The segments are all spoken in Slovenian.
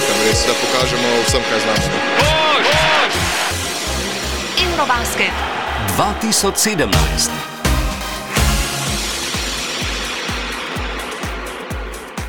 čakam res, da pokažemo vsem, kaj znamo. Eurobasket. 2017.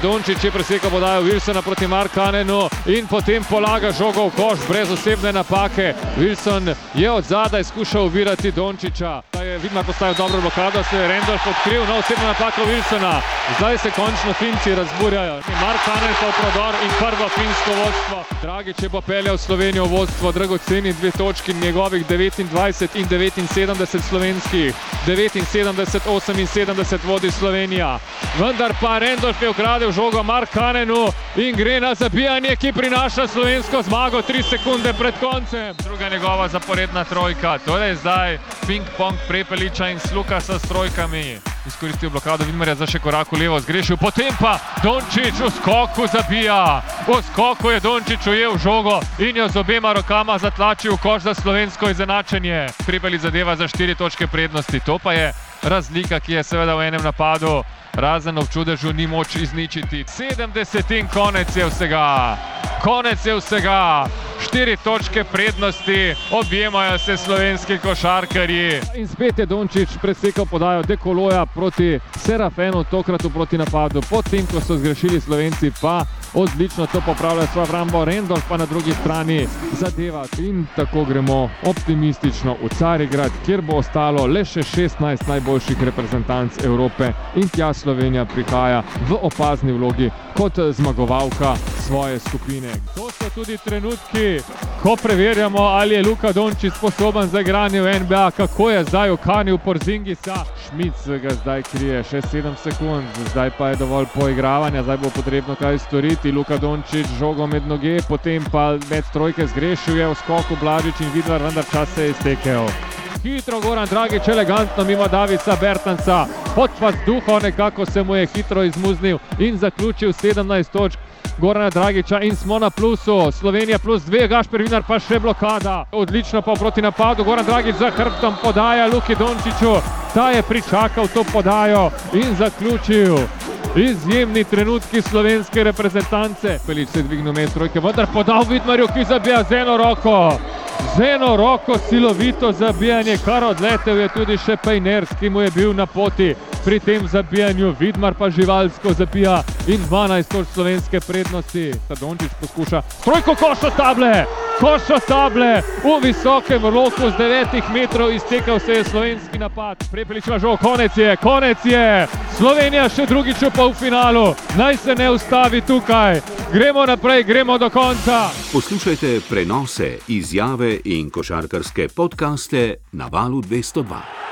Dončić je presekal podajo Wilsona proti Markanenu in potem polaga žogo v koš brez osebne napake. Wilson je od zadaj skušal uvirati Dončića. Vidno postavil dobro blokado, se je Randolph odkril, no osebna napaka Wilsona. Zdaj se končno Finci razburjajo. Markanen pa v prodor in prvo finsko vodstvo. Dragi, če bo peljal Slovenijo vodstvo, dragoceni dve točki njegovih 29 in 79 slovenskih. 79, 78 vodi Slovenija. Vendar pa Randolph je ukradel žogo Markanenu in gre na zabijanje, ki prinaša slovensko zmago 3 sekunde pred koncem. Druga njegova zaporedna trojka, torej zdaj ping-pong prepeliča in sluka s trojkami. Izkoristil blokado Vidmarja za še korak v levo, zgrešil, potem pa Dončić v skoku zabija. V skoku je Dončić ujel žogo in jo z obema rokama zatlačil v koš za slovensko izenačenje. Pripeli zadeva za štiri točke prednosti. To pa je razlika, ki je seveda v enem napadu razen v čudežu ni moč izničiti. 70 in konec je vsega, konec je vsega. Štiri točke prednosti, objemajo se slovenski košarkarji. In spet je Dončić presekal podajo dekoloja proti Serafenu, tokrat v proti napadu. Potem, ko so zgrešili Slovenci, pa odlično to popravlja svojo Rambo Rendolf, pa na drugi strani zadeva. In tako gremo optimistično v Carigrad, kjer bo ostalo le še 16 najboljših reprezentanc Evrope in tja Slovenija prihaja v opazni vlogi kot zmagovalka svoje skupine. To so tudi trenutki, ko preverjamo, ali je Luka Dončić sposoben za igranje v NBA, kako je zdaj okanil Porzingisa. Šmic ga zdaj krije še 7 sekund, zdaj pa je dovolj poigravanja, zdaj bo potrebno kaj storiti. Luka Dončić žogo med noge, potem pa med trojke zgrešil je v skoku Blažič in Vidvar, vendar čas se je iztekel. Hitro Goran Dragič, elegantno mimo Davisa Bertanca, potva z duho, nekako se mu je hitro izmuznil in zaključil 17 točk. Gorana Dragiča in smo na plusu, Slovenija plus dve, Gašper Vinar pa še blokada. Odlično pa proti napadu, Goran Dragič za hrbtom podaja Luki Dončiću, ta je pričakal to podajo in zaključil. Izjemni trenutki slovenske reprezentance. Pelič se je dvignil med trojke, vendar podal Vidmarju, ki zabija z eno roko. Z eno roko silovito zabijanje, kar odletel je tudi še Pejners, ki mu je bil na poti pri tem zabijanju. Vidmar pa živalsko zabija in 12 točk slovenske prednosti. Tadončič poskuša trojko košo table, košo table v visokem roku z 9 metrov iztekel se je slovenski napad. Prepeličeva žog, konec je, konec je. Slovenija še drugič v polfinalu, naj se ne ustavi tukaj. Gremo naprej, gremo do konca. Poslušajte prenose, izjave in košarkarske podkaste na valu 202.